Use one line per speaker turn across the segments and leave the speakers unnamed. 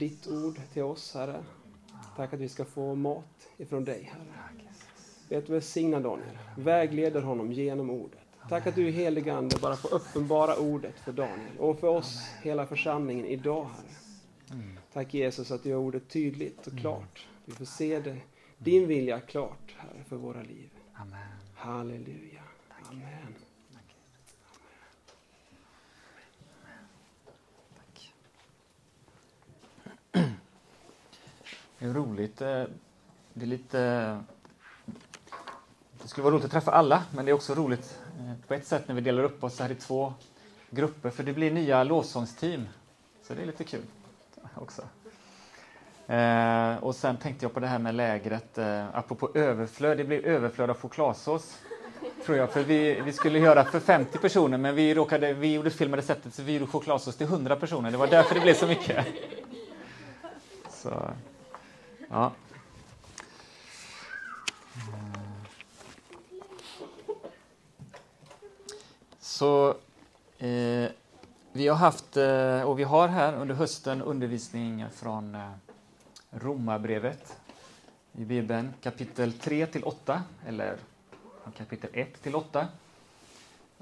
Ditt ord till oss, Herre. Tack att vi ska få mat ifrån dig, Herre. Att du välsignar Daniel. Vägleder honom genom ordet. Tack att du i helig Ande bara får uppenbara ordet för Daniel och för oss, hela församlingen, idag, Herre. Tack Jesus att du gör ordet tydligt och klart. Vi får se det, din vilja klart, Herre, för våra liv. Halleluja. Amen.
Tack. Det är roligt. Eh, det är lite... Det skulle vara roligt att träffa alla, men det är också roligt eh, på ett sätt när vi delar upp oss här i två grupper, för det blir nya lovsångsteam. Så det är lite kul också. Eh, och sen tänkte jag på det här med lägret, eh, apropå överflöd. Det blev överflöd av chokladsås, tror jag. För vi, vi skulle göra för 50 personer, men vi, råkade, vi gjorde fel med receptet så vi gjorde chokladsås till 100 personer. Det var därför det blev så mycket. Så, ja. Så eh, vi har haft, eh, och vi har här under hösten undervisning från eh, Romarbrevet i Bibeln, kapitel 3 till 8, eller kapitel 1 till 8.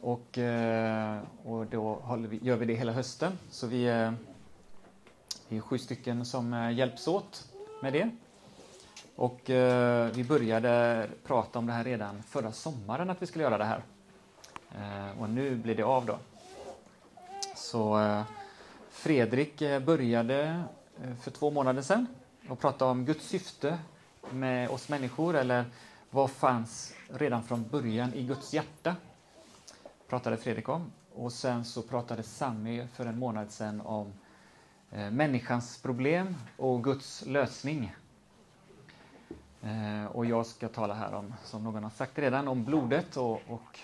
Och, eh, och då vi, gör vi det hela hösten, så vi är, vi är sju stycken som eh, hjälps åt med det. Och eh, vi började prata om det här redan förra sommaren, att vi skulle göra det här. Eh, och nu blir det av då. Så eh, Fredrik eh, började eh, för två månader sedan och prata om Guds syfte med oss människor, eller vad fanns redan från början i Guds hjärta? pratade Fredrik om. Och sen så pratade Sami för en månad sedan om Eh, människans problem och Guds lösning. Eh, och jag ska tala här om, som någon har sagt redan, om blodet och, och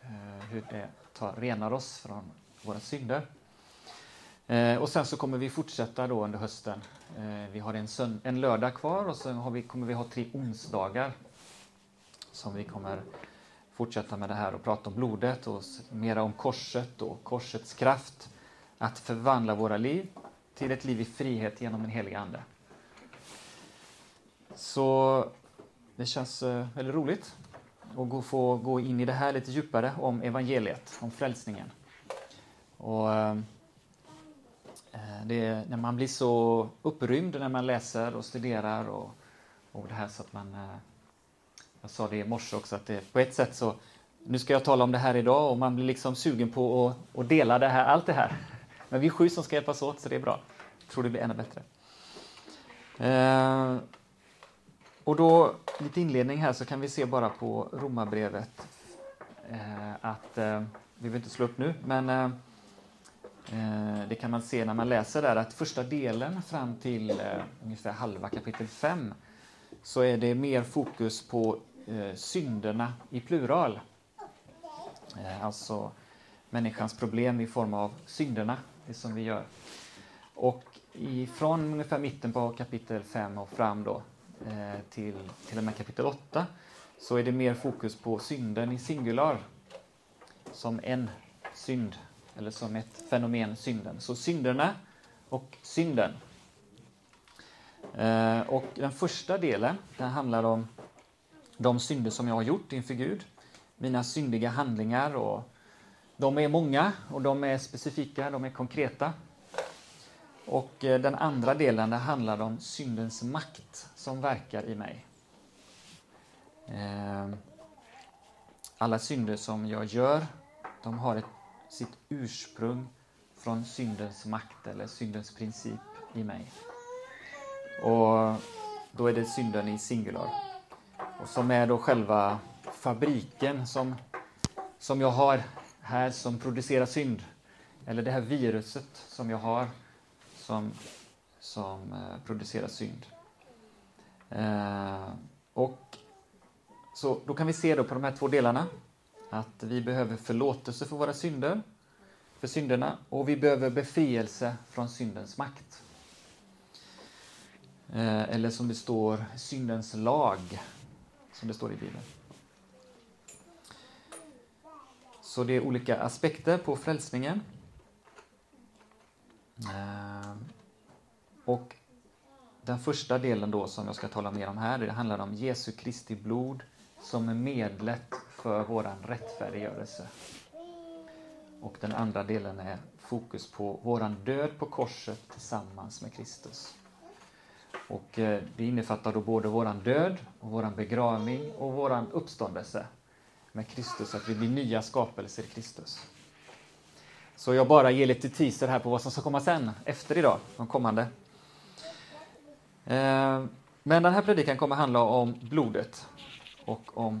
eh, hur det tar, renar oss från våra synder. Och sen så kommer vi fortsätta då under hösten. Vi har en, sönd- en lördag kvar och sen har vi, kommer vi ha tre onsdagar som vi kommer fortsätta med det här och prata om blodet och mera om korset och korsets kraft att förvandla våra liv till ett liv i frihet genom den heliga Ande. Så det känns eh, väldigt roligt att få gå in i det här lite djupare om evangeliet, om frälsningen. Och, eh, eh, det, när man blir så upprymd när man läser och studerar och, och det här så att man... Jag sa det i morse också att det på ett sätt så... Nu ska jag tala om det här idag och man blir liksom sugen på att, att dela det här, allt det här. Men vi är sju som ska hjälpas åt så det är bra. Jag tror det blir ännu bättre. Eh, och då, lite inledning här så kan vi se bara på Romarbrevet eh, att, eh, vi vill inte slå upp nu, men eh, eh, det kan man se när man läser där att första delen fram till eh, ungefär halva kapitel 5 så är det mer fokus på eh, synderna i plural. Eh, alltså människans problem i form av synderna, det som vi gör. Och från ungefär mitten på kapitel 5 och fram då eh, till, till och med kapitel 8 så är det mer fokus på synden i singular som en synd, eller som ett fenomen, synden. Så synderna och synden. Eh, och den första delen den handlar om de synder som jag har gjort inför Gud, mina syndiga handlingar. och de är många och de är specifika, de är konkreta. Och eh, den andra delen det handlar om syndens makt som verkar i mig. Ehm, alla synder som jag gör, de har ett, sitt ursprung från syndens makt eller syndens princip i mig. Och då är det synden i singular. Och som är då själva fabriken som, som jag har här som producerar synd. Eller det här viruset som jag har som, som eh, producerar synd. Eh, och så då kan vi se då på de här två delarna att vi behöver förlåtelse för våra synder, för synderna, och vi behöver befrielse från syndens makt. Eh, eller som det står, syndens lag, som det står i Bibeln. Så det är olika aspekter på frälsningen. Ehm, och den första delen då som jag ska tala mer om här, det handlar om Jesu Kristi blod som är medlet för våran rättfärdiggörelse. Och den andra delen är fokus på våran död på korset tillsammans med Kristus. Och eh, det innefattar då både våran död, och våran begravning och våran uppståndelse med Kristus, att vi blir nya skapelser i Kristus. Så jag bara ger lite teaser här på vad som ska komma sen, efter idag, de kommande. Eh, men den här predikan kommer handla om blodet och om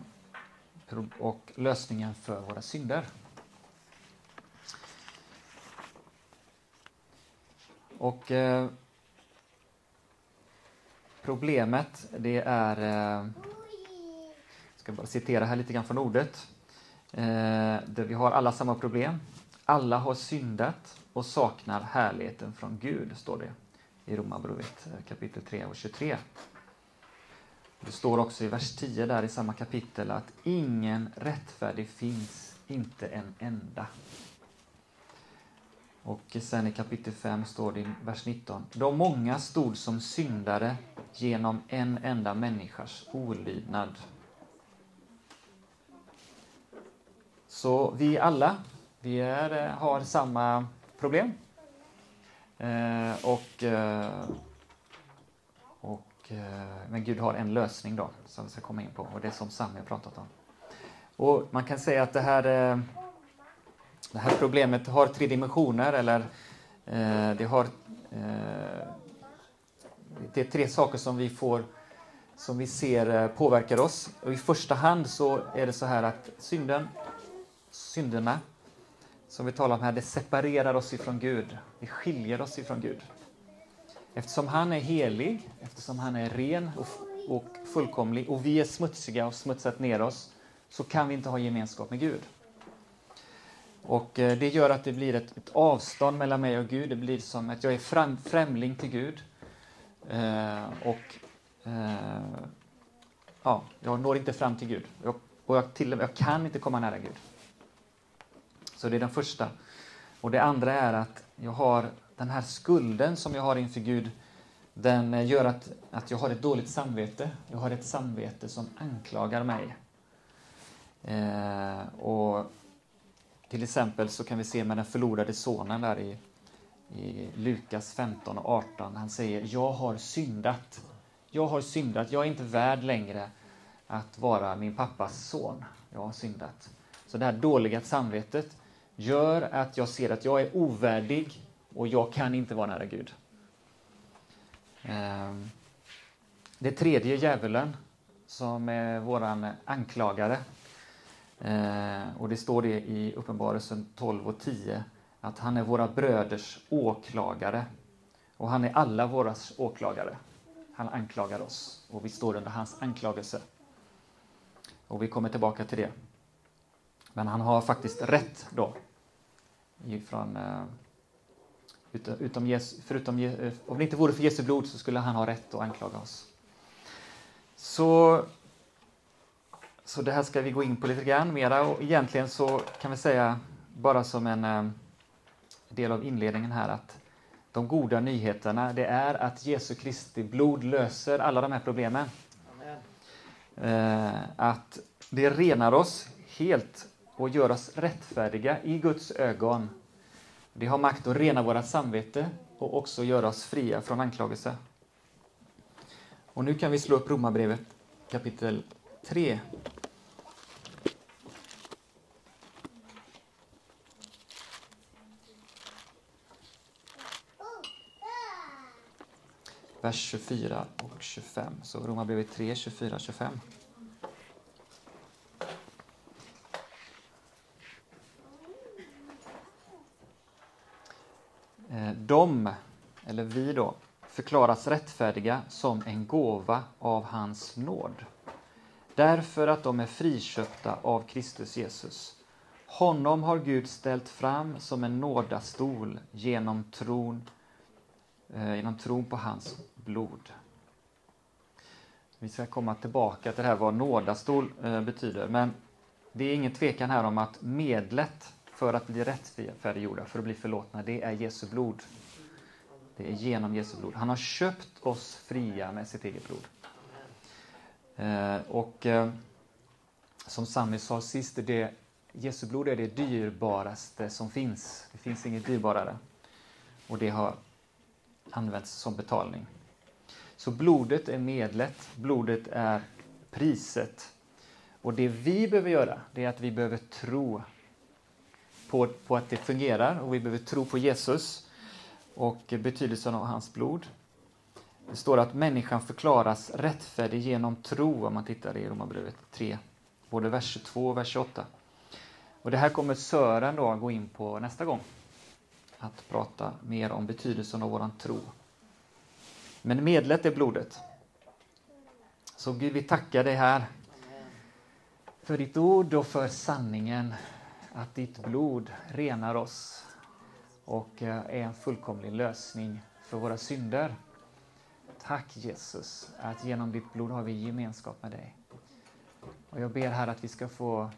och lösningen för våra synder. Och eh, problemet, det är... Eh, ska bara citera här lite grann från ordet. Eh, vi har alla samma problem. Alla har syndat och saknar härligheten från Gud, står det i Romarbrevet eh, kapitel 3 och 23. Det står också i vers 10 där i samma kapitel att ingen rättfärdig finns, inte en enda. Och sen i kapitel 5 står det i vers 19. De många stod som syndare genom en enda människas olydnad. Så vi alla, vi är, eh, har samma problem. Eh, och, eh, och, eh, men Gud har en lösning då, som vi ska komma in på, och det är som Sami har pratat om. Och man kan säga att det här eh, det här problemet har tre dimensioner, eller eh, det har... Eh, det är tre saker som vi får som vi ser eh, påverkar oss. Och I första hand så är det så här att synden, synderna som vi talar om här, det separerar oss ifrån Gud. Det skiljer oss ifrån Gud. Eftersom han är helig, eftersom han är ren och, och fullkomlig och vi är smutsiga och smutsat ner oss, så kan vi inte ha gemenskap med Gud. Och eh, Det gör att det blir ett, ett, avstånd mellan mig och Gud. Det blir som att jag är fram, främling till Gud. Eh, och eh, ja, Jag når inte fram till Gud. Jag, och jag, till, jag kan inte komma nära Gud. Så det är den första. Och Det andra är att jag har den här skulden som jag har inför Gud. Den gör att, att jag har ett dåligt samvete. Jag har ett samvete som anklagar mig. Eh, och till exempel så kan vi se med den förlorade sonen där i, i Lukas 15 och 18. Han säger Jag har syndat. Jag har syndat. Jag är inte värd längre att vara min pappas son. Jag har syndat. Så det här dåliga samvetet gör att jag ser att jag är ovärdig och jag kan inte vara nära Gud. Ehm, det tredje djävulen, som är våran anklagare, eh, och det står det i Uppenbarelsen 12 och 10 att han är våra bröders åklagare. Och han är alla våra åklagare. Han anklagar oss och vi står under hans anklagelse. Och vi kommer tillbaka till det. Men han har faktiskt rätt då. Ifrån, eh, utom, Jesu, förutom, eh, om det inte vore för Jesu blod så skulle han ha rätt att anklaga oss. Så så det här ska vi gå in på lite grann mera och egentligen så kan vi säga bara som en eh, del av inledningen här att de goda nyheterna det är att Jesu Kristi blod löser alla de här problemen. Eh, att det renar oss helt och gör oss rättfärdiga i Guds ögon. Det har makt att rena våra samvete och också göra oss fria från anklagelse. Och nu kan vi slå upp Romarbrevet kapitel 3 vers 24 och 25. Så Romarbrevet 3, 24, 25. De, eller vi då, förklaras rättfärdiga som en gåva av hans nåd. Därför att de är friköpta av Kristus Jesus. Honom har Gud ställt fram som en nådastol genom tron, eh, genom tron på hans blod. Vi ska komma tillbaka till det här vad nådastol eh, betyder, men det är ingen tvekan här om att medlet för att bli rättfärdiggjorda, för att bli förlåtna, det är Jesu blod. Det är genom Jesu blod. Han har köpt oss fria med sitt eget blod. Eh, och eh, som Sami sa sist, det, Jesu blod är det dyrbaraste som finns. Det finns inget dyrbarare. Och det har använts som betalning. Så blodet är medlet, blodet är priset. Och det vi behöver göra, det är att vi behöver tro på, på att det fungerar och vi behöver tro på Jesus och betydelsen av hans blod. Det står att människan förklaras rättfärdig genom tro om man tittar i Romarbrevet 3, både vers 22 och vers 28. Och det här kommer Sören då gå in på nästa gång. Att prata mer om betydelsen av våran tro. Men medlet är blodet. Så Gud, vi tackar dig här för ditt ord och för sanningen att ditt blod renar oss och eh, är en fullkomlig lösning för våra synder. Tack Jesus, att genom ditt blod har vi gemenskap med dig. Och jag ber här att vi ska få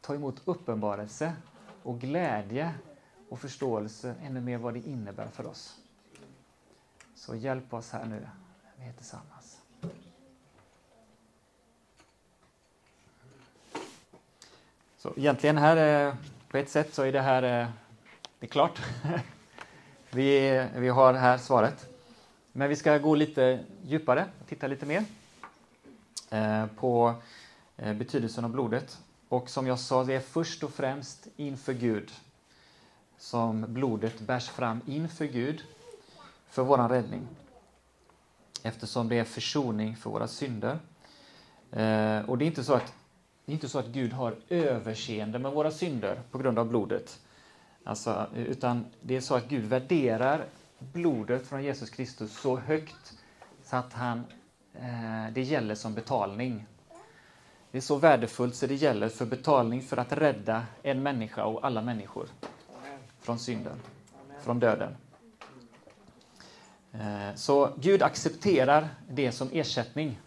ta emot uppenbarelse och glädje och förståelse ännu mer vad det innebär för oss. Så hjälp oss här nu, vi är tillsammans. Så egentligen här, eh, på ett sätt så är det här eh, det är klart. Vi, vi har här svaret. Men vi ska gå lite djupare och titta lite mer eh, på betydelsen av blodet. Och som jag sa, det är först och främst inför Gud som blodet bärs fram inför Gud för vår räddning. Eftersom det är försoning för våra synder. Och det är inte så att det är inte så att Gud har överseende med våra synder på grund av blodet. Alltså, utan det är så att Gud värderar blodet från Jesus Kristus så högt så att han, eh, det gäller som betalning. Det är så värdefullt så det gäller för betalning för att rädda en människa och alla människor från synden, från döden. Eh, så Gud accepterar det som ersättning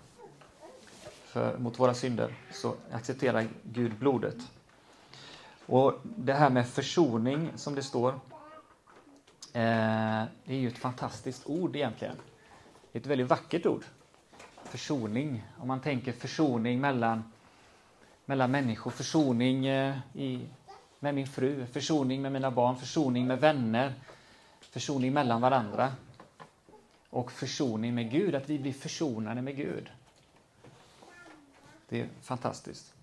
för, mot våra synder. Så accepterar Gud blodet. Och det här med försoning som det står, eh, det är ju ett fantastiskt ord egentligen. Det är ett väldigt vackert ord. Försoning. Om man tänker försoning mellan, mellan människor, försoning eh, i, med min fru, försoning med mina barn, försoning med vänner, försoning mellan varandra. Och försoning med Gud, att vi blir försonade med Gud. Det är fantastiskt.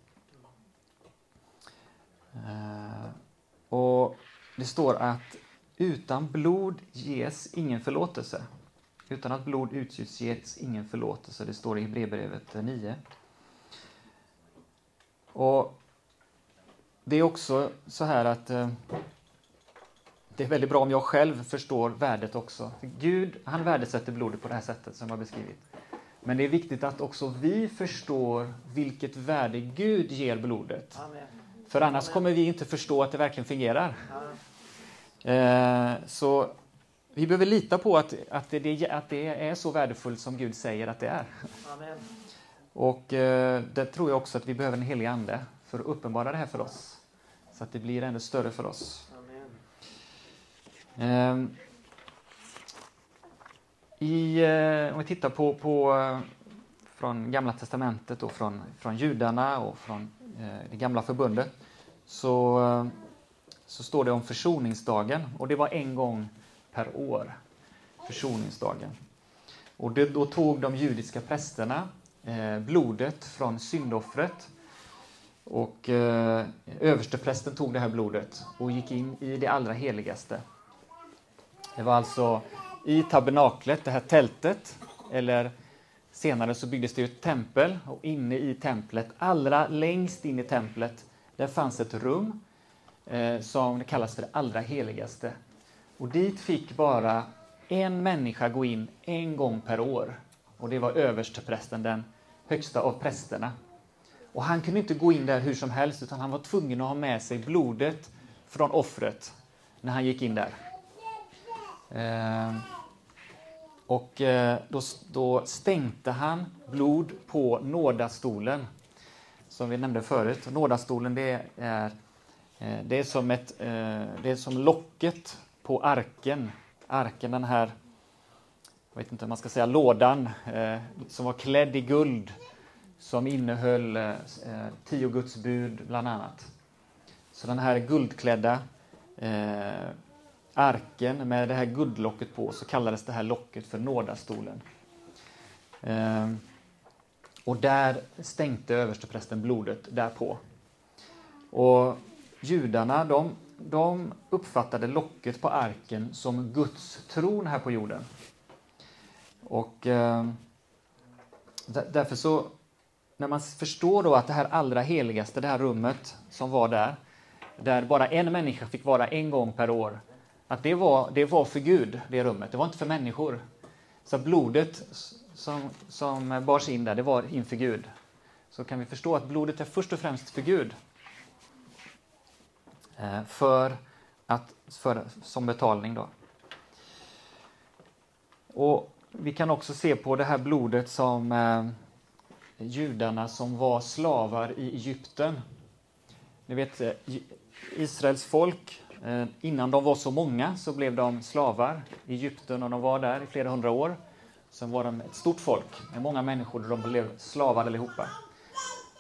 Eh, och Det står att utan blod ges ingen förlåtelse. Utan att blod utgjuts ges ingen förlåtelse. Det står i Hebreerbrevet eh, 9. Och Det är också så här att eh, det är väldigt bra om jag själv förstår värdet också. Gud, han värdesätter blodet på det här sättet som jag har beskrivit. Men det är viktigt att också vi förstår vilket värde Gud ger blodet. Amen. För annars kommer vi inte förstå att det verkligen fungerar. Eh, så vi behöver lita på att, att, det, att det är så värdefullt som Gud säger att det är. Amen. Och eh, det tror jag också att vi behöver en helig Ande för att uppenbara det här för oss. Så att det blir ännu större för oss. Eh, i, eh, om vi tittar på, på eh, från Gamla Testamentet och från, från judarna och från eh, det gamla förbundet så, eh, så står det om försoningsdagen och det var en gång per år. Försoningsdagen. Och det, då tog de judiska prästerna eh, blodet från syndoffret och eh, översteprästen tog det här blodet och gick in i det allra heligaste. Det var alltså i tabernaklet, det här tältet, eller senare så byggdes det ett tempel och inne i templet, allra längst in i templet, där fanns ett rum eh, som kallas för det allra heligaste. Och dit fick bara en människa gå in en gång per år. Och det var översteprästen, den högsta av prästerna. Och han kunde inte gå in där hur som helst, utan han var tvungen att ha med sig blodet från offret när han gick in där. Ehm, eh, och då, då stänkte han blod på nådastolen, som vi nämnde förut. Nådastolen det är, eh, det är, som, ett, eh, det är som locket på arken. Arken, den här jag vet inte om man ska säga lådan, eh, som var klädd i guld, som innehöll eh, tio Guds bud bland annat. Så den här guldklädda eh, arken med det här guldlocket på så kallades det här locket för nådastolen. Ehm, och där stänkte översteprästen blodet därpå. Och judarna de, de uppfattade locket på arken som Guds tron här på jorden. Och eh, därför så, när man förstår då att det här allra heligaste, det här rummet som var där, där bara en människa fick vara en gång per år, att det var, det var för Gud, det rummet, det var inte för människor. Så blodet som, som bars in där, det var inför Gud. Så kan vi förstå att blodet är först och främst för Gud. Eh, för att, för, som betalning då. Och vi kan också se på det här blodet som eh, judarna som var slavar i Egypten. Ni vet, eh, Israels folk, Eh, innan de var så många så blev de slavar i Egypten och de var där i flera hundra år. Sen var de ett stort folk med många människor och de blev slavar allihopa.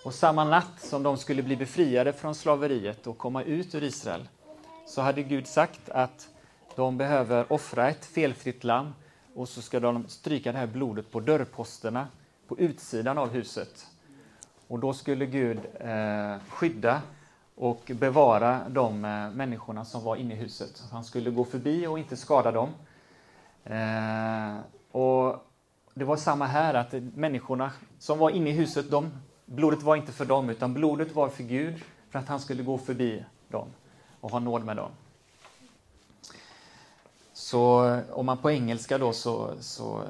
Och samma natt som de skulle bli befriade från slaveriet och komma ut ur Israel så hade Gud sagt att de behöver offra ett felfritt lamm och så ska de stryka det här blodet på dörrposterna på utsidan av huset. Och då skulle Gud eh, skydda och bevara de eh, människorna som var inne i huset. Han skulle gå förbi och inte skada dem. Eh, och Det var samma här, att människorna som var inne i huset, de, blodet var inte för dem, utan blodet var för Gud, för att han skulle gå förbi dem och ha nåd med dem. Så om man på engelska då så, så,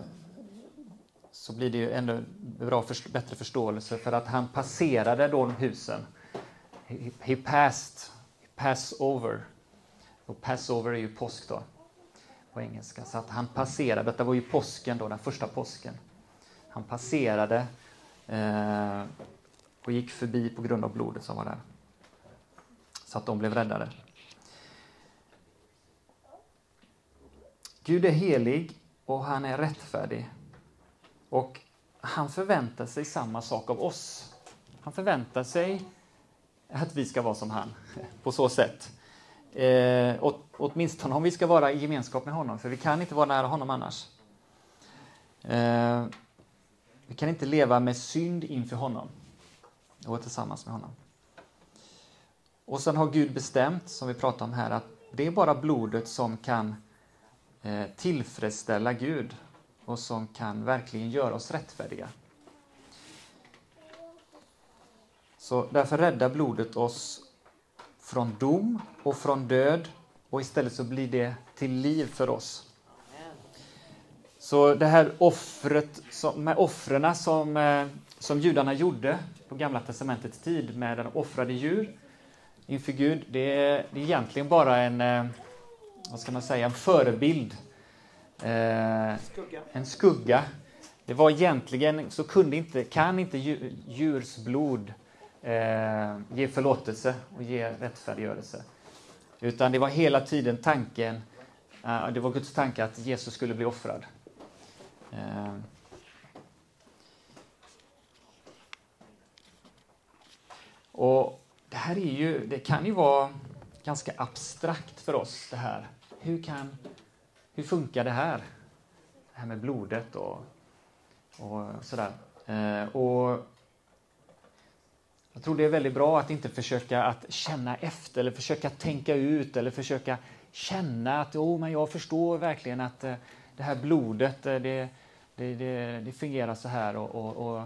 så blir det ju ännu bra för, bättre förståelse för att han passerade då husen. He, he passed, he passed over. Och Passover är ju påsk då på engelska. Så att han passerade, detta var ju påsken då, den första påsken. Han passerade eh, och gick förbi på grund av blodet som var där. Så att de blev räddade. Gud är helig och han är rättfärdig. Och han förväntar sig samma sak av oss. Han förväntar sig att vi ska vara som han, på så sätt. Eh, åt, åtminstone om vi ska vara i gemenskap med honom, för vi kan inte vara nära honom annars. Eh, vi kan inte leva med synd inför honom och tillsammans med honom. Och sen har Gud bestämt, som vi pratade om här, att det är bara blodet som kan eh, tillfredsställa Gud och som kan verkligen göra oss rättfärdiga. Så därför räddar blodet oss från dom och från död och istället så blir det till liv för oss. Så det här offret, med offren som, eh, som judarna gjorde på Gamla Testamentets tid med den offrade djur inför Gud, det är, det är egentligen bara en, eh, vad ska man säga, en förebild. Eh, skugga. En skugga. Det var egentligen, så kunde inte, kan inte djurs blod eh, ge förlåtelse och ge rättfärdiggörelse. Utan det var hela tiden tanken, eh, det var Guds tanke att Jesus skulle bli offrad. Eh. Och det här är ju, det kan ju vara ganska abstrakt för oss det här. Hur, kan, hur funkar det här? Det här med blodet och, och sådär. Eh, och jag tror det är väldigt bra att inte försöka att känna efter eller försöka tänka ut eller försöka känna att oh, men jag förstår verkligen att eh, det här blodet eh, det, det, det, det fungerar så här. Och, och, och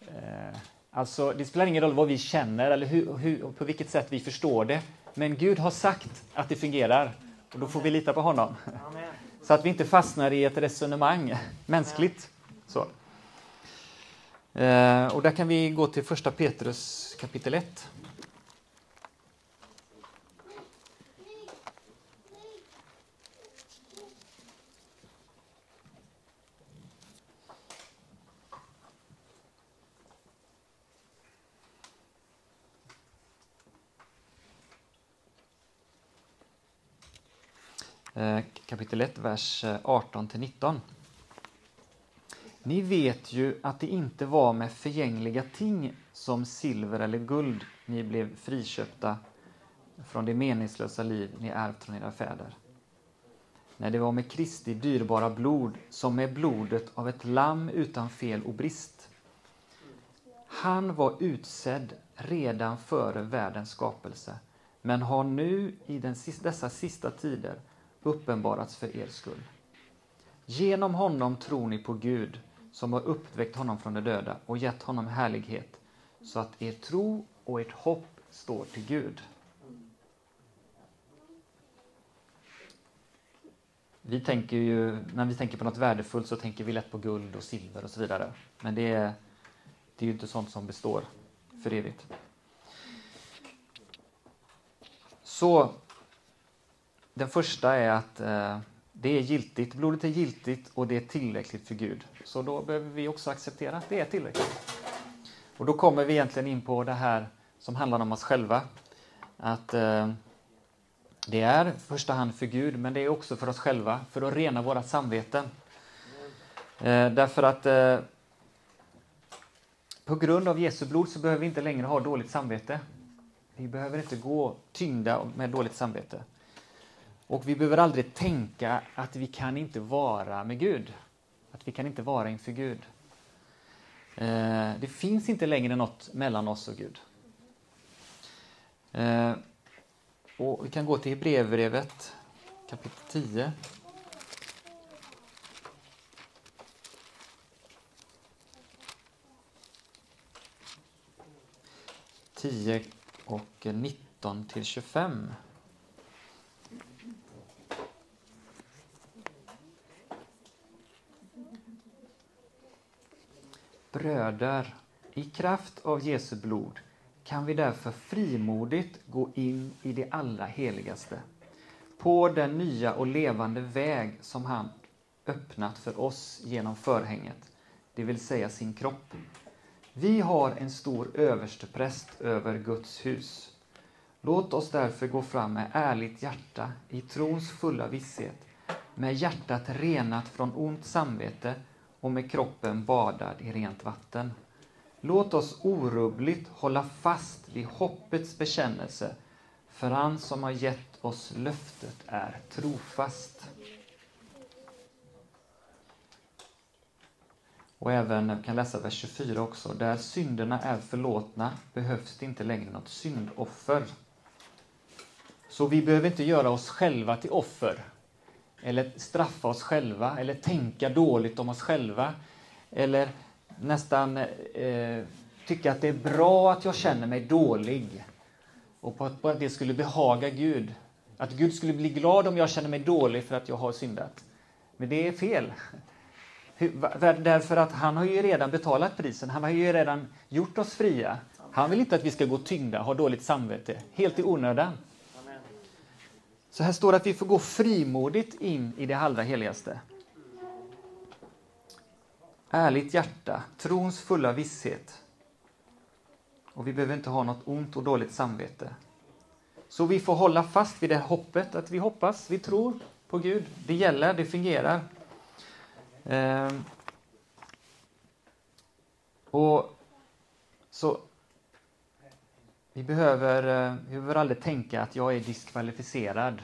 eh, alltså, det spelar ingen roll vad vi känner eller hur, hur, på vilket sätt vi förstår det. Men Gud har sagt att det fungerar och då får vi lita på honom. Amen. Så att vi inte fastnar i ett resonemang mänskligt. Så. Eh, och där kan vi gå till första Petrus kapitel 1. Eh, kapitel 1, vers eh, 18 till 19. Ni vet ju att det inte var med förgängliga ting som silver eller guld ni blev friköpta från det meningslösa liv ni ärvt från era fäder. Nej, det var med Kristi dyrbara blod, som med blodet av ett lamm utan fel och brist. Han var utsedd redan före världens skapelse, men har nu i den, dessa sista tider uppenbarats för er skull. Genom honom tror ni på Gud, som har uppväckt honom från de döda och gett honom härlighet, så att er tro och ert hopp står till Gud. Vi tänker ju, när vi tänker på något värdefullt så tänker vi lätt på guld och silver och så vidare. Men det är, det är ju inte sånt som består för evigt. Så den första är att eh, det är giltigt, blodet är giltigt och det är tillräckligt för Gud. Så då behöver vi också acceptera att det är tillräckligt. Och då kommer vi egentligen in på det här som handlar om oss själva. Att eh, det är i första hand för Gud, men det är också för oss själva, för att rena våra samveten. Eh, därför att eh, på grund av Jesu blod så behöver vi inte längre ha dåligt samvete. Vi behöver inte gå tyngda med dåligt samvete. Och vi behöver aldrig tänka att vi kan inte vara med Gud. Att vi kan inte vara inför Gud. Eh, det finns inte längre något mellan oss och Gud. Eh, och vi kan gå till Hebreerbrevet kapitel 10. Tio och 19 till 25. Bröder, i kraft av Jesu blod kan vi därför frimodigt gå in i det allra heligaste, på den nya och levande väg som han öppnat för oss genom förhänget, det vill säga sin kropp. Vi har en stor överstepräst över Guds hus. Låt oss därför gå fram med ärligt hjärta i trons fulla visshet, med hjärtat renat från ont samvete och med kroppen badad i rent vatten. Låt oss orubbligt hålla fast vid hoppets bekännelse, för han som har gett oss löftet är trofast. Och även, jag kan läsa vers 24 också, där synderna är förlåtna behövs det inte längre något syndoffer. Så vi behöver inte göra oss själva till offer, eller straffa oss själva, eller tänka dåligt om oss själva, eller nästan eh, tycka att det är bra att jag känner mig dålig och på att, på att det skulle behaga Gud. Att Gud skulle bli glad om jag känner mig dålig för att jag har syndat. Men det är fel. Därför att han har ju redan betalat prisen. Han har ju redan gjort oss fria. Han vill inte att vi ska gå tyngda, ha dåligt samvete, helt i onödan. Så här står det att vi får gå frimodigt in i det allra heligaste ärligt hjärta, trons fulla visshet. Och vi behöver inte ha något ont och dåligt samvete. Så vi får hålla fast vid det hoppet, att vi hoppas, vi tror på Gud. Det gäller, det fungerar. Ehm. Och så vi behöver, eh, vi behöver aldrig tänka att jag är diskvalificerad.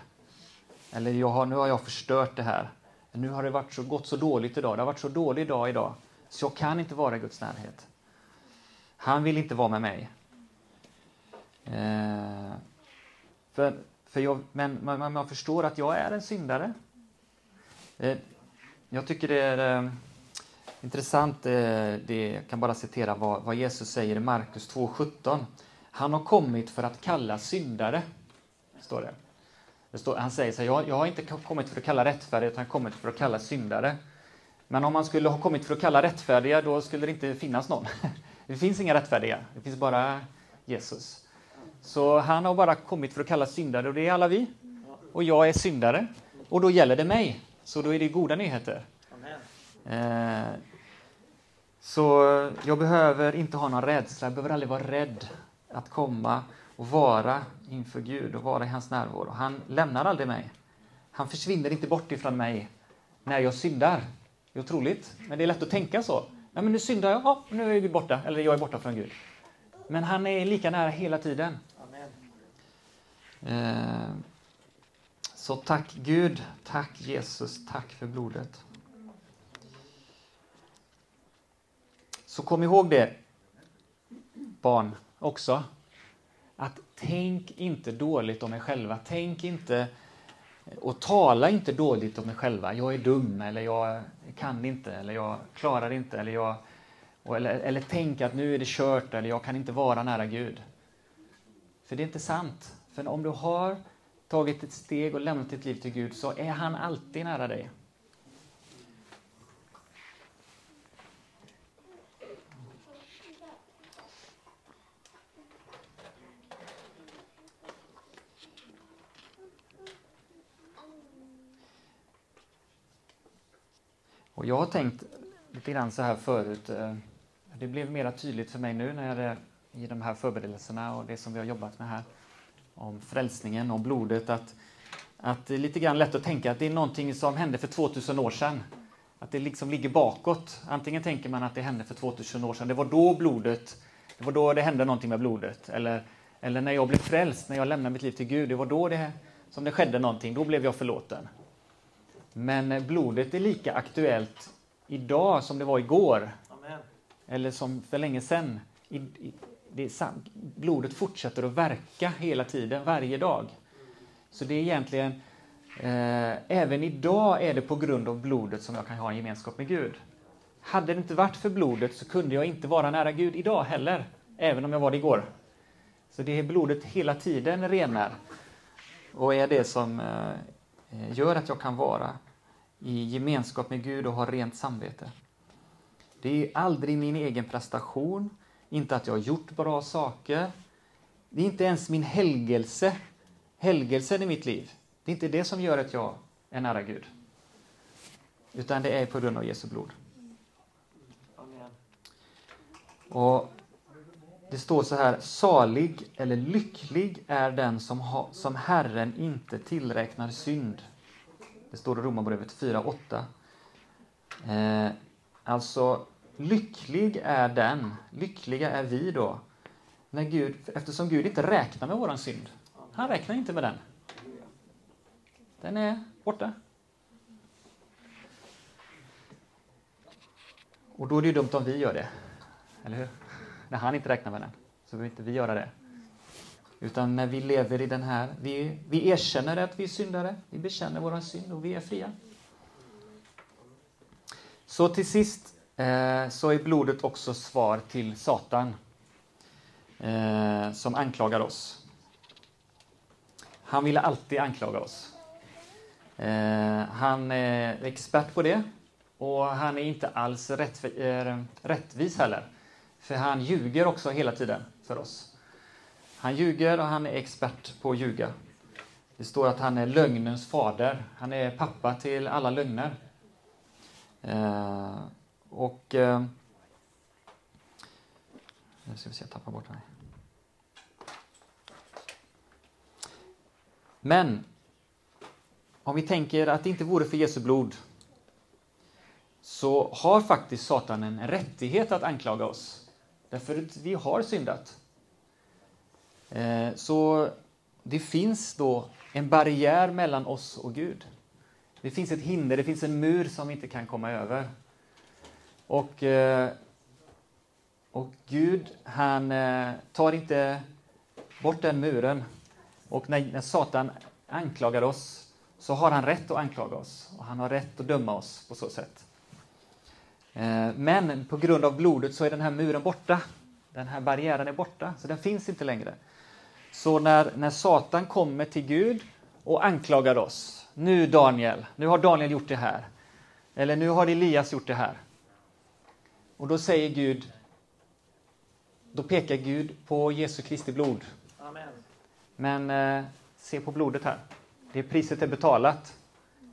Eller jag har, nu har jag förstört det här. Nu har det varit så, gått så dåligt idag, det har varit så dålig dag idag, så jag kan inte vara i Guds närhet. Han vill inte vara med mig. Eh, för, för jag, men man, man, förstår att jag är en syndare. Eh, jag tycker det är eh, intressant, eh, det, jag kan bara citera vad, vad Jesus säger i Markus 2.17. Han har kommit för att kalla syndare, står det. Står, han säger så här, jag, jag har inte kommit för att kalla rättfärdiga, utan kommit för att kalla syndare. Men om man skulle ha kommit för att kalla rättfärdiga, då skulle det inte finnas någon. Det finns inga rättfärdiga, det finns bara Jesus. Så han har bara kommit för att kalla syndare, och det är alla vi. Och jag är syndare, och då gäller det mig. Så då är det goda nyheter. Eh, så jag behöver inte ha någon rädsla, jag behöver aldrig vara rädd att komma och vara inför Gud och vara i hans närvaro. Han lämnar aldrig mig. Han försvinner inte bort ifrån mig när jag syndar. Det är otroligt, men det är lätt att tänka så. Nej, men nu syndar jag, ja, nu är Gud borta, eller jag är borta från Gud. Men han är lika nära hela tiden. Eh, så tack Gud, tack Jesus, tack för blodet. Så kom ihåg det, barn, också. Att tänk inte dåligt om er själva. Tänk inte och tala inte dåligt om er själva. Jag är dum, eller jag kan inte, eller jag klarar inte, eller jag... Eller, eller tänk att nu är det kört, eller jag kan inte vara nära Gud. För det är inte sant. För om du har tagit ett steg och lämnat ditt liv till Gud så är han alltid nära dig. Och jag har tänkt lite grann så här förut. Eh, det blev mer tydligt för mig nu när jag i de här förberedelserna och det som vi har jobbat med här om frälsningen, och blodet, att, att det är lite grann lätt att tänka att det är någonting som hände för 2000 år sedan. Att det liksom ligger bakåt. Antingen tänker man att det hände för 2000 år sedan, det var då blodet, det var då det hände någonting med blodet. Eller, eller när jag blev frälst, när jag lämnade mitt liv till Gud, det var då det, som det skedde någonting, då blev jag förlåten. Men blodet är lika aktuellt idag som det var igår. Amen. Eller som för länge sedan. I, i, det. Blodet fortsätter att verka hela tiden, varje dag. Så det är egentligen, eh, även idag är det på grund av blodet som jag kan ha en gemenskap med Gud. Hade det inte varit för blodet så kunde jag inte vara nära Gud idag heller, även om jag var det igår. Så det är blodet hela tiden renar och är det som eh, gör att jag kan vara i gemenskap med Gud och ha rent samvete. Det är aldrig min egen prestation, inte att jag har gjort bra saker. Det är inte ens min helgelse, helgelsen i mitt liv. Det är inte det som gör att jag är nära Gud. Utan det är på grund av Jesu blod. Och det står så här, salig eller lycklig är den som, ha, som Herren inte tillräknar synd. Det står i Romarbrevet 4.8. Eh, alltså, Lycklig är den, lyckliga är vi då, när Gud, eftersom Gud inte räknar med våran synd. Han räknar inte med den. Den är borta. Och då är det ju dumt om vi gör det, eller hur? När han inte räknar med den, så behöver inte vi göra det. Utan när vi lever i den här, vi, vi erkänner att vi är syndare, vi bekänner vår synd och vi är fria. Så till sist Eh, så är blodet också svar till Satan eh, som anklagar oss. Han vill alltid anklaga oss. Eh, han är expert på det och han är inte alls eh, rättvis heller. För han ljuger också hela tiden för oss. Han ljuger och han är expert på att ljuga. Det står att han är lögnens fader. Han är pappa till alla lögner. Eh, och... Eh, nu ska vi se, jag tappar bort mig. Men om vi tänker att det inte vore för Jesu blod så har faktiskt Satan en rättighet att anklaga oss. Därför att vi har syndat. Eh, så det finns då en barriär mellan oss och Gud. Det finns ett hinder, det finns en mur som vi inte kan komma över. Och, eh, och Gud, han eh, tar inte bort den muren. Och när, när Satan anklagar oss så har han rätt att anklaga oss och han har rätt att döma oss på så sätt. Eh, men på grund av blodet så är den här muren borta. Den här barriären är borta, så den finns inte längre. Så när, när Satan kommer till Gud och anklagar oss. Nu Daniel, nu har Daniel gjort det här. Eller nu har Elias gjort det här. Och då säger Gud, då pekar Gud på Jesu Kristi blod. Amen. Men eh, se på blodet här. Det priset är betalat.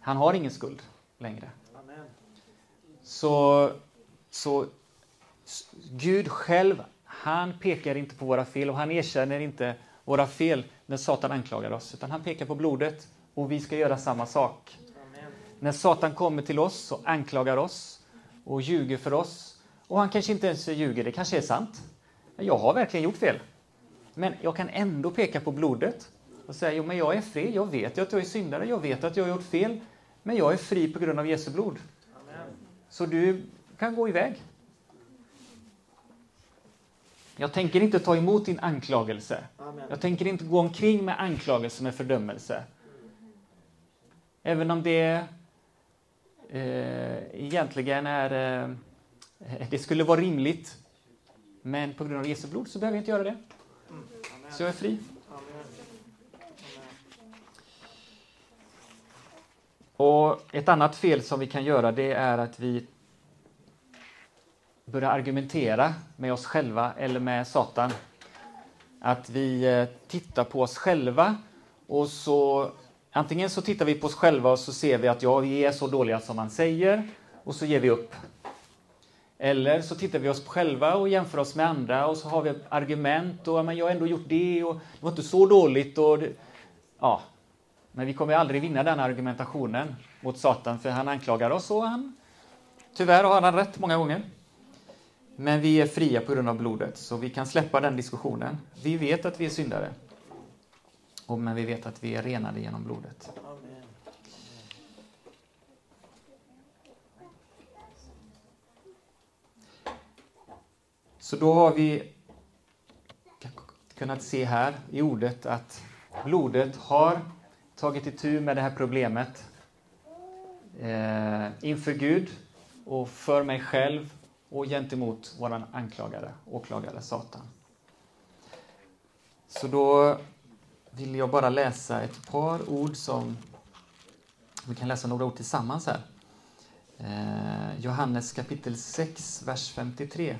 Han har ingen skuld längre. Så, så Gud själv, han pekar inte på våra fel och han erkänner inte våra fel när Satan anklagar oss, utan han pekar på blodet och vi ska göra samma sak. Amen. När Satan kommer till oss och anklagar oss och ljuger för oss, och han kanske inte ens ljuger, det kanske är sant. Jag har verkligen gjort fel. Men jag kan ändå peka på blodet och säga, jo men jag är fri, jag vet att jag är syndare, jag vet att jag har gjort fel, men jag är fri på grund av Jesu blod. Så du kan gå iväg. Jag tänker inte ta emot din anklagelse. Amen. Jag tänker inte gå omkring med anklagelse med fördömelse. Även om det eh, egentligen är... Eh, det skulle vara rimligt. Men på grund av Jesu blod så behöver jag inte göra det. Så jag är fri. Och Ett annat fel som vi kan göra det är att vi börjar argumentera med oss själva eller med Satan. Att vi eh, tittar på oss själva och så antingen så tittar vi på oss själva och så ser vi att ja, vi är så dåliga som man säger och så ger vi upp. Eller så tittar vi oss själva och jämför oss med andra och så har vi argument och men jag har ändå gjort det och det var inte så dåligt. Och det, ja. Men vi kommer aldrig vinna den argumentationen mot Satan för han anklagar oss och han, tyvärr har han rätt många gånger. Men vi är fria på grund av blodet, så vi kan släppa den diskussionen. Vi vet att vi är syndare. Men vi vet att vi är renade genom blodet. Så då har vi kunnat se här i ordet att blodet har tagit itu med det här problemet eh, inför Gud och för mig själv och gentemot vår anklagare, åklagare Satan. Så då vill jag bara läsa ett par ord som vi kan läsa några ord tillsammans här. Eh, Johannes kapitel 6, vers 53.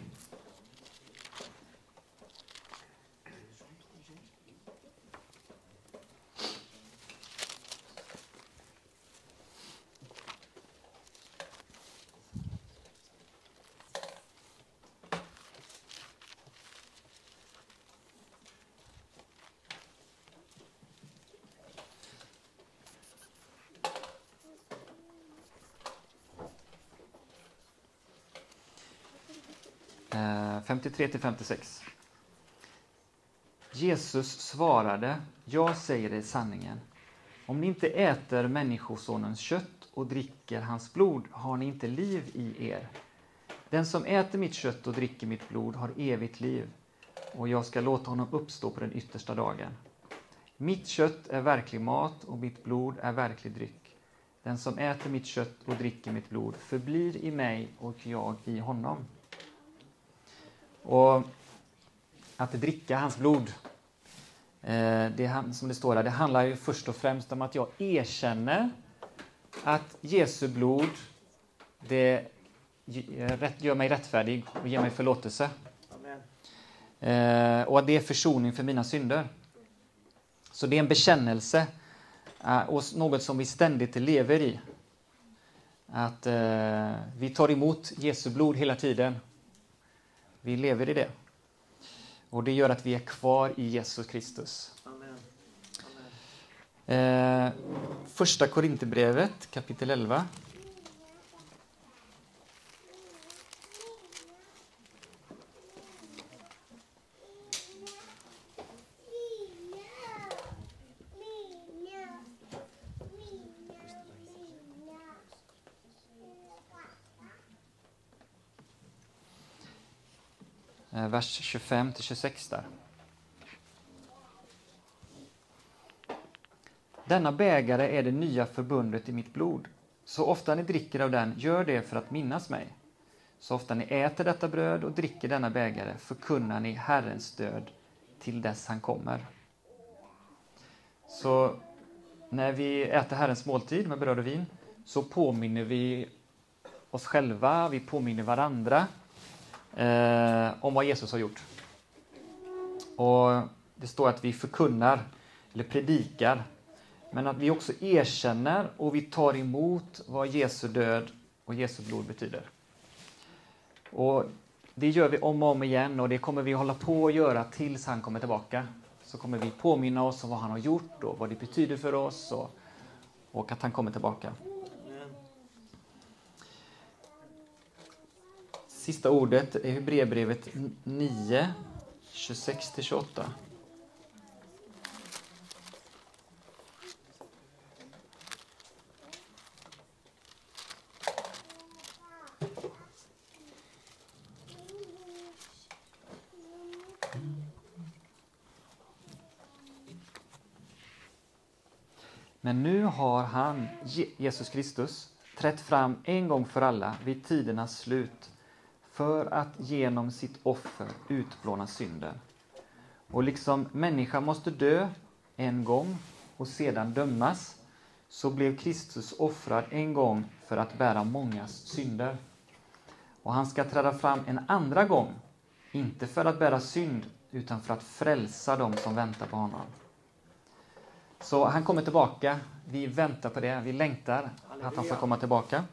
53 till 56. Jesus svarade, jag säger dig sanningen. Om ni inte äter Människosonens kött och dricker hans blod har ni inte liv i er. Den som äter mitt kött och dricker mitt blod har evigt liv och jag ska låta honom uppstå på den yttersta dagen. Mitt kött är verklig mat och mitt blod är verklig dryck. Den som äter mitt kött och dricker mitt blod förblir i mig och jag i honom. Och att dricka hans blod, eh, det, som det står där, det handlar ju först och främst om att jag erkänner att Jesu blod, det gör mig rättfärdig och ger mig förlåtelse. Amen. Eh, och att det är försoning för mina synder. Så det är en bekännelse eh, och något som vi ständigt lever i. Att vi tar emot Jesu blod hela tiden vi lever i det. Och det gör att vi är kvar i Jesus Kristus. Amen. Amen. Eh, första Korinthierbrevet kapitel 11. Vers 25 till 26 där. Denna bägare är det nya förbundet i mitt blod. Så ofta ni dricker av den, gör det för att minnas mig. Så ofta ni äter detta bröd och dricker denna bägare förkunnar ni Herrens död till dess han kommer. Så när vi äter Herrens måltid med bröd och vin så påminner vi oss själva, vi påminner varandra eh, om vad Jesus har gjort. Och Det står att vi förkunnar, eller predikar, men att vi också erkänner och vi tar emot vad Jesu död och Jesu blod betyder. Och Det gör vi om och om igen och det kommer vi hålla på att göra tills han kommer tillbaka. Så kommer vi påminna oss om vad han har gjort och vad det betyder för oss och, och att han kommer tillbaka. Sista ordet är Hebreerbrevet 9, 26-28. Men nu har han, Jesus Kristus, trätt fram en gång för alla vid tidernas slut för att genom sitt offer utplåna synden. Och liksom människan måste dö en gång och sedan dömas, så blev Kristus offrad en gång för att bära mångas synder. Och han ska träda fram en andra gång, inte för att bära synd, utan för att frälsa dem som väntar på honom. Så han kommer tillbaka. Vi väntar på det. Vi längtar att han ska komma tillbaka.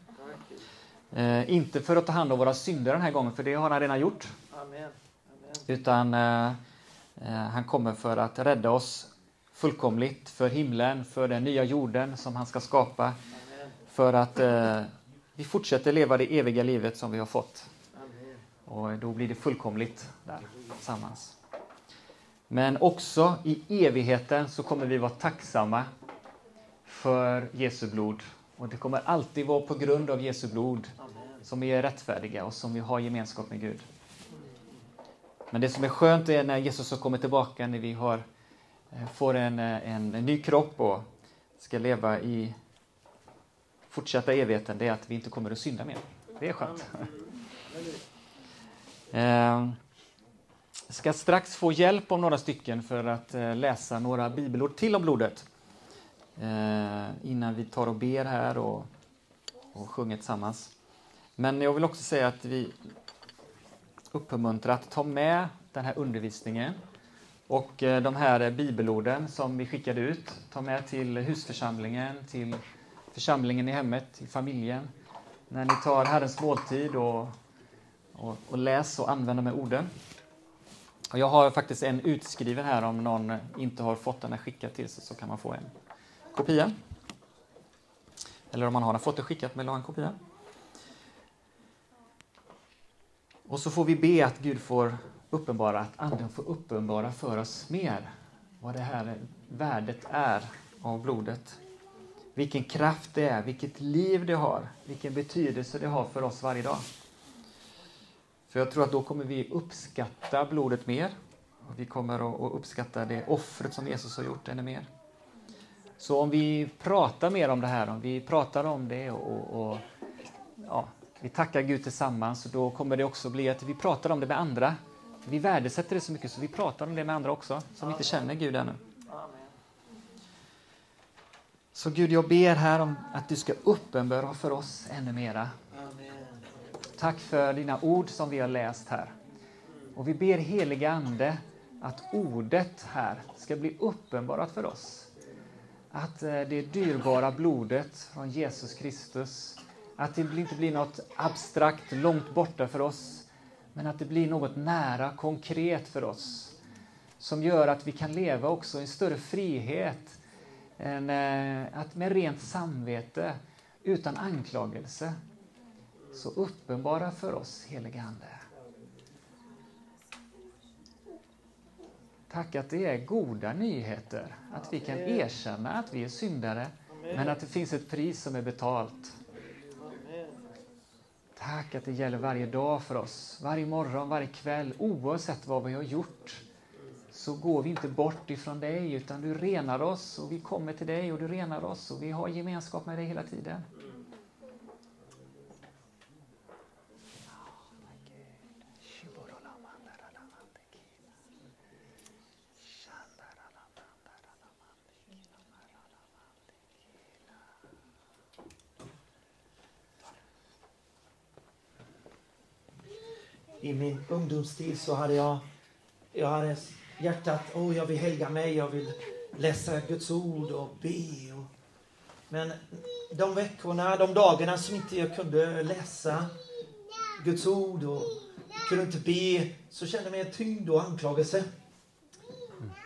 Eh, inte för att ta hand om våra synder den här gången, för det har han redan gjort. Amen. Utan eh, eh, han kommer för att rädda oss fullkomligt för himlen, för den nya jorden som han ska skapa. Amen. För att eh, vi fortsätter leva det eviga livet som vi har fått. Amen. Och då blir det fullkomligt där tillsammans. Men också i evigheten så kommer vi vara tacksamma för Jesu blod. Och det kommer alltid vara på grund av Jesu blod som vi är rättfärdiga och som vi har gemenskap med Gud. Men det som är skönt är när Jesus har kommit tillbaka, när vi har, eh, får en, eh, en, en ny kropp och ska leva i fortsatta evigheten, det är att vi inte kommer att synda mer. Det är skönt. Eh, jag ska strax få hjälp av några stycken för att läsa några bibelord till om blodet. Eh, innan vi tar och ber här och, och sjunger tillsammans. Men jag vill också säga att vi uppmuntrar att ta med den här undervisningen och eh, de här bibelorden som vi skickade ut, ta med till husförsamlingen, till församlingen i hemmet, till familjen. När ni tar Herrens måltid och, och, och läs och använd de här orden. Och jag har faktiskt en utskriven här om någon inte har fått den här skickad till sig så kan man få en kopia. Eller om man har fått det skickat med en kopia. Och så får vi be att Gud får uppenbara, att Anden får uppenbara för oss mer vad det här värdet är av blodet. Vilken kraft det är, vilket liv det har, vilken betydelse det har för oss varje dag. För jag tror att då kommer vi uppskatta blodet mer. Och vi kommer att uppskatta det offret som Jesus har gjort ännu mer. Så om vi pratar mer om det här, om vi pratar om det och, och ja, vi tackar Gud tillsammans då kommer det också bli att vi pratar om det med andra. Vi värdesätter det så mycket så vi pratar om det med andra också, som inte känner Gud ännu. Så Gud, jag ber här om att du ska uppenbara för oss ännu mera. Tack för dina ord som vi har läst här. Och vi ber heliga Ande att ordet här ska bli uppenbarat för oss. Att eh, det dyrbara blodet från Jesus Kristus att det inte blir något abstrakt långt borta för oss, men att det blir något nära, konkret för oss. Som gör att vi kan leva också i större frihet, än, eh, att med rent samvete, utan anklagelse. Så uppenbara för oss, helige Ande. Tack att det är goda nyheter, att vi kan erkänna att vi är syndare, men att det finns ett pris som är betalt. Tack att det gäller varje dag för oss, varje morgon, varje kväll, oavsett vad vi har gjort. Så går vi inte bort ifrån dig, utan du renar oss och vi kommer till dig och du renar oss och vi har gemenskap med dig hela tiden.
I min ungdomstid så hade jag, jag hade hjärtat, oh, jag vill helga mig, jag vill läsa Guds ord och be. Och, men de veckorna, de dagarna som inte jag kunde läsa Guds ord och kunde inte be, så kände jag mig tyngd och anklagelse.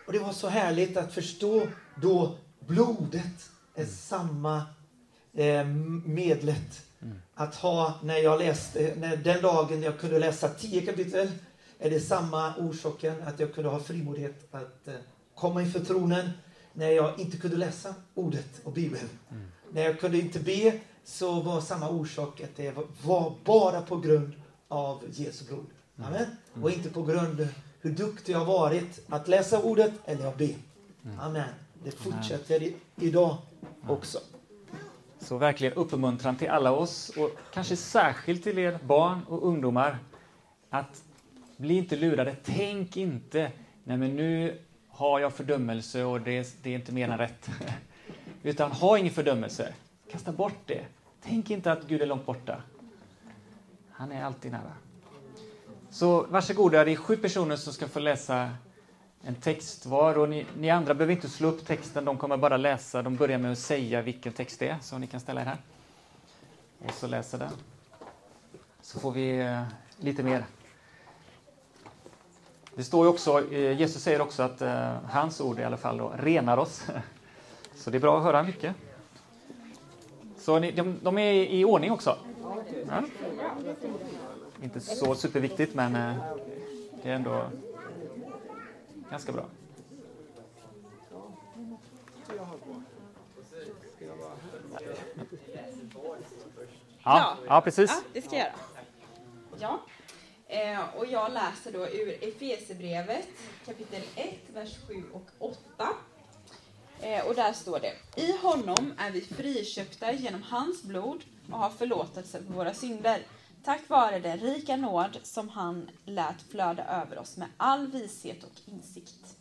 Och det var så härligt att förstå då blodet är samma eh, medlet att ha när jag läste, när den dagen jag kunde läsa tio kapitel, är det samma orsaken att jag kunde ha frimodighet att eh, komma inför tronen när jag inte kunde läsa ordet och Bibeln. När jag kunde inte be så var samma orsak att det var- bara på grund av Jesu blod. Amen. Och inte på grund hur duktig jag varit att läsa ordet eller att be. Amen. Det fortsätter idag också.
Så verkligen uppmuntran till alla oss och kanske särskilt till er barn och ungdomar att bli inte lurade. Tänk inte, nej men nu har jag fördömelse och det, det är inte mer än rätt. Utan ha ingen fördömelse. Kasta bort det. Tänk inte att Gud är långt borta. Han är alltid nära. Så varsågoda, det är sju personer som ska få läsa en text var och ni, ni andra behöver inte slå upp texten, de kommer bara läsa. De börjar med att säga vilken text det är, så ni kan ställa er här. Och så läser den. Så får vi eh, lite mer. Det står ju också, eh, Jesus säger också att eh, hans ord i alla fall då, renar oss. Så det är bra att höra mycket. Så ni, de, de är i ordning också. Ja. Inte så superviktigt, men eh, det är ändå ganska bra. Ja, ja precis.
Ja, det ska jag göra. Ja. Eh, och jag läser då ur Efesierbrevet kapitel 1, vers 7 och 8. Eh, och där står det. I honom är vi friköpta genom hans blod och har förlåtelse för våra synder. Tack vare den rika nåd som han lät flöda över oss med all vishet och insikt.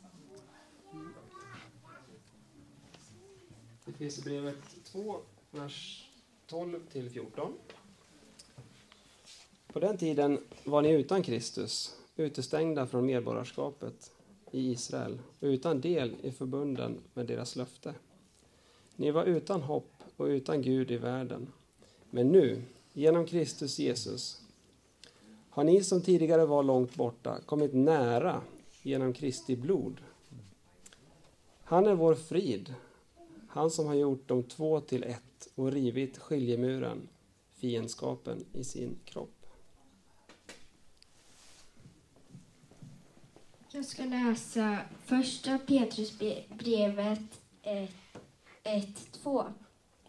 Efesierbrevet 2, vers 12 till 14. På den tiden var ni utan Kristus, utestängda från medborgarskapet i Israel och utan del i förbunden med deras löfte. Ni var utan hopp och utan Gud i världen. Men nu, genom Kristus Jesus, har ni som tidigare var långt borta kommit nära genom Kristi blod. Han är vår frid, han som har gjort de två till ett och rivit skiljemuren, fiendskapen i sin kropp.
Jag ska läsa första Petrusbrevet 1, 2.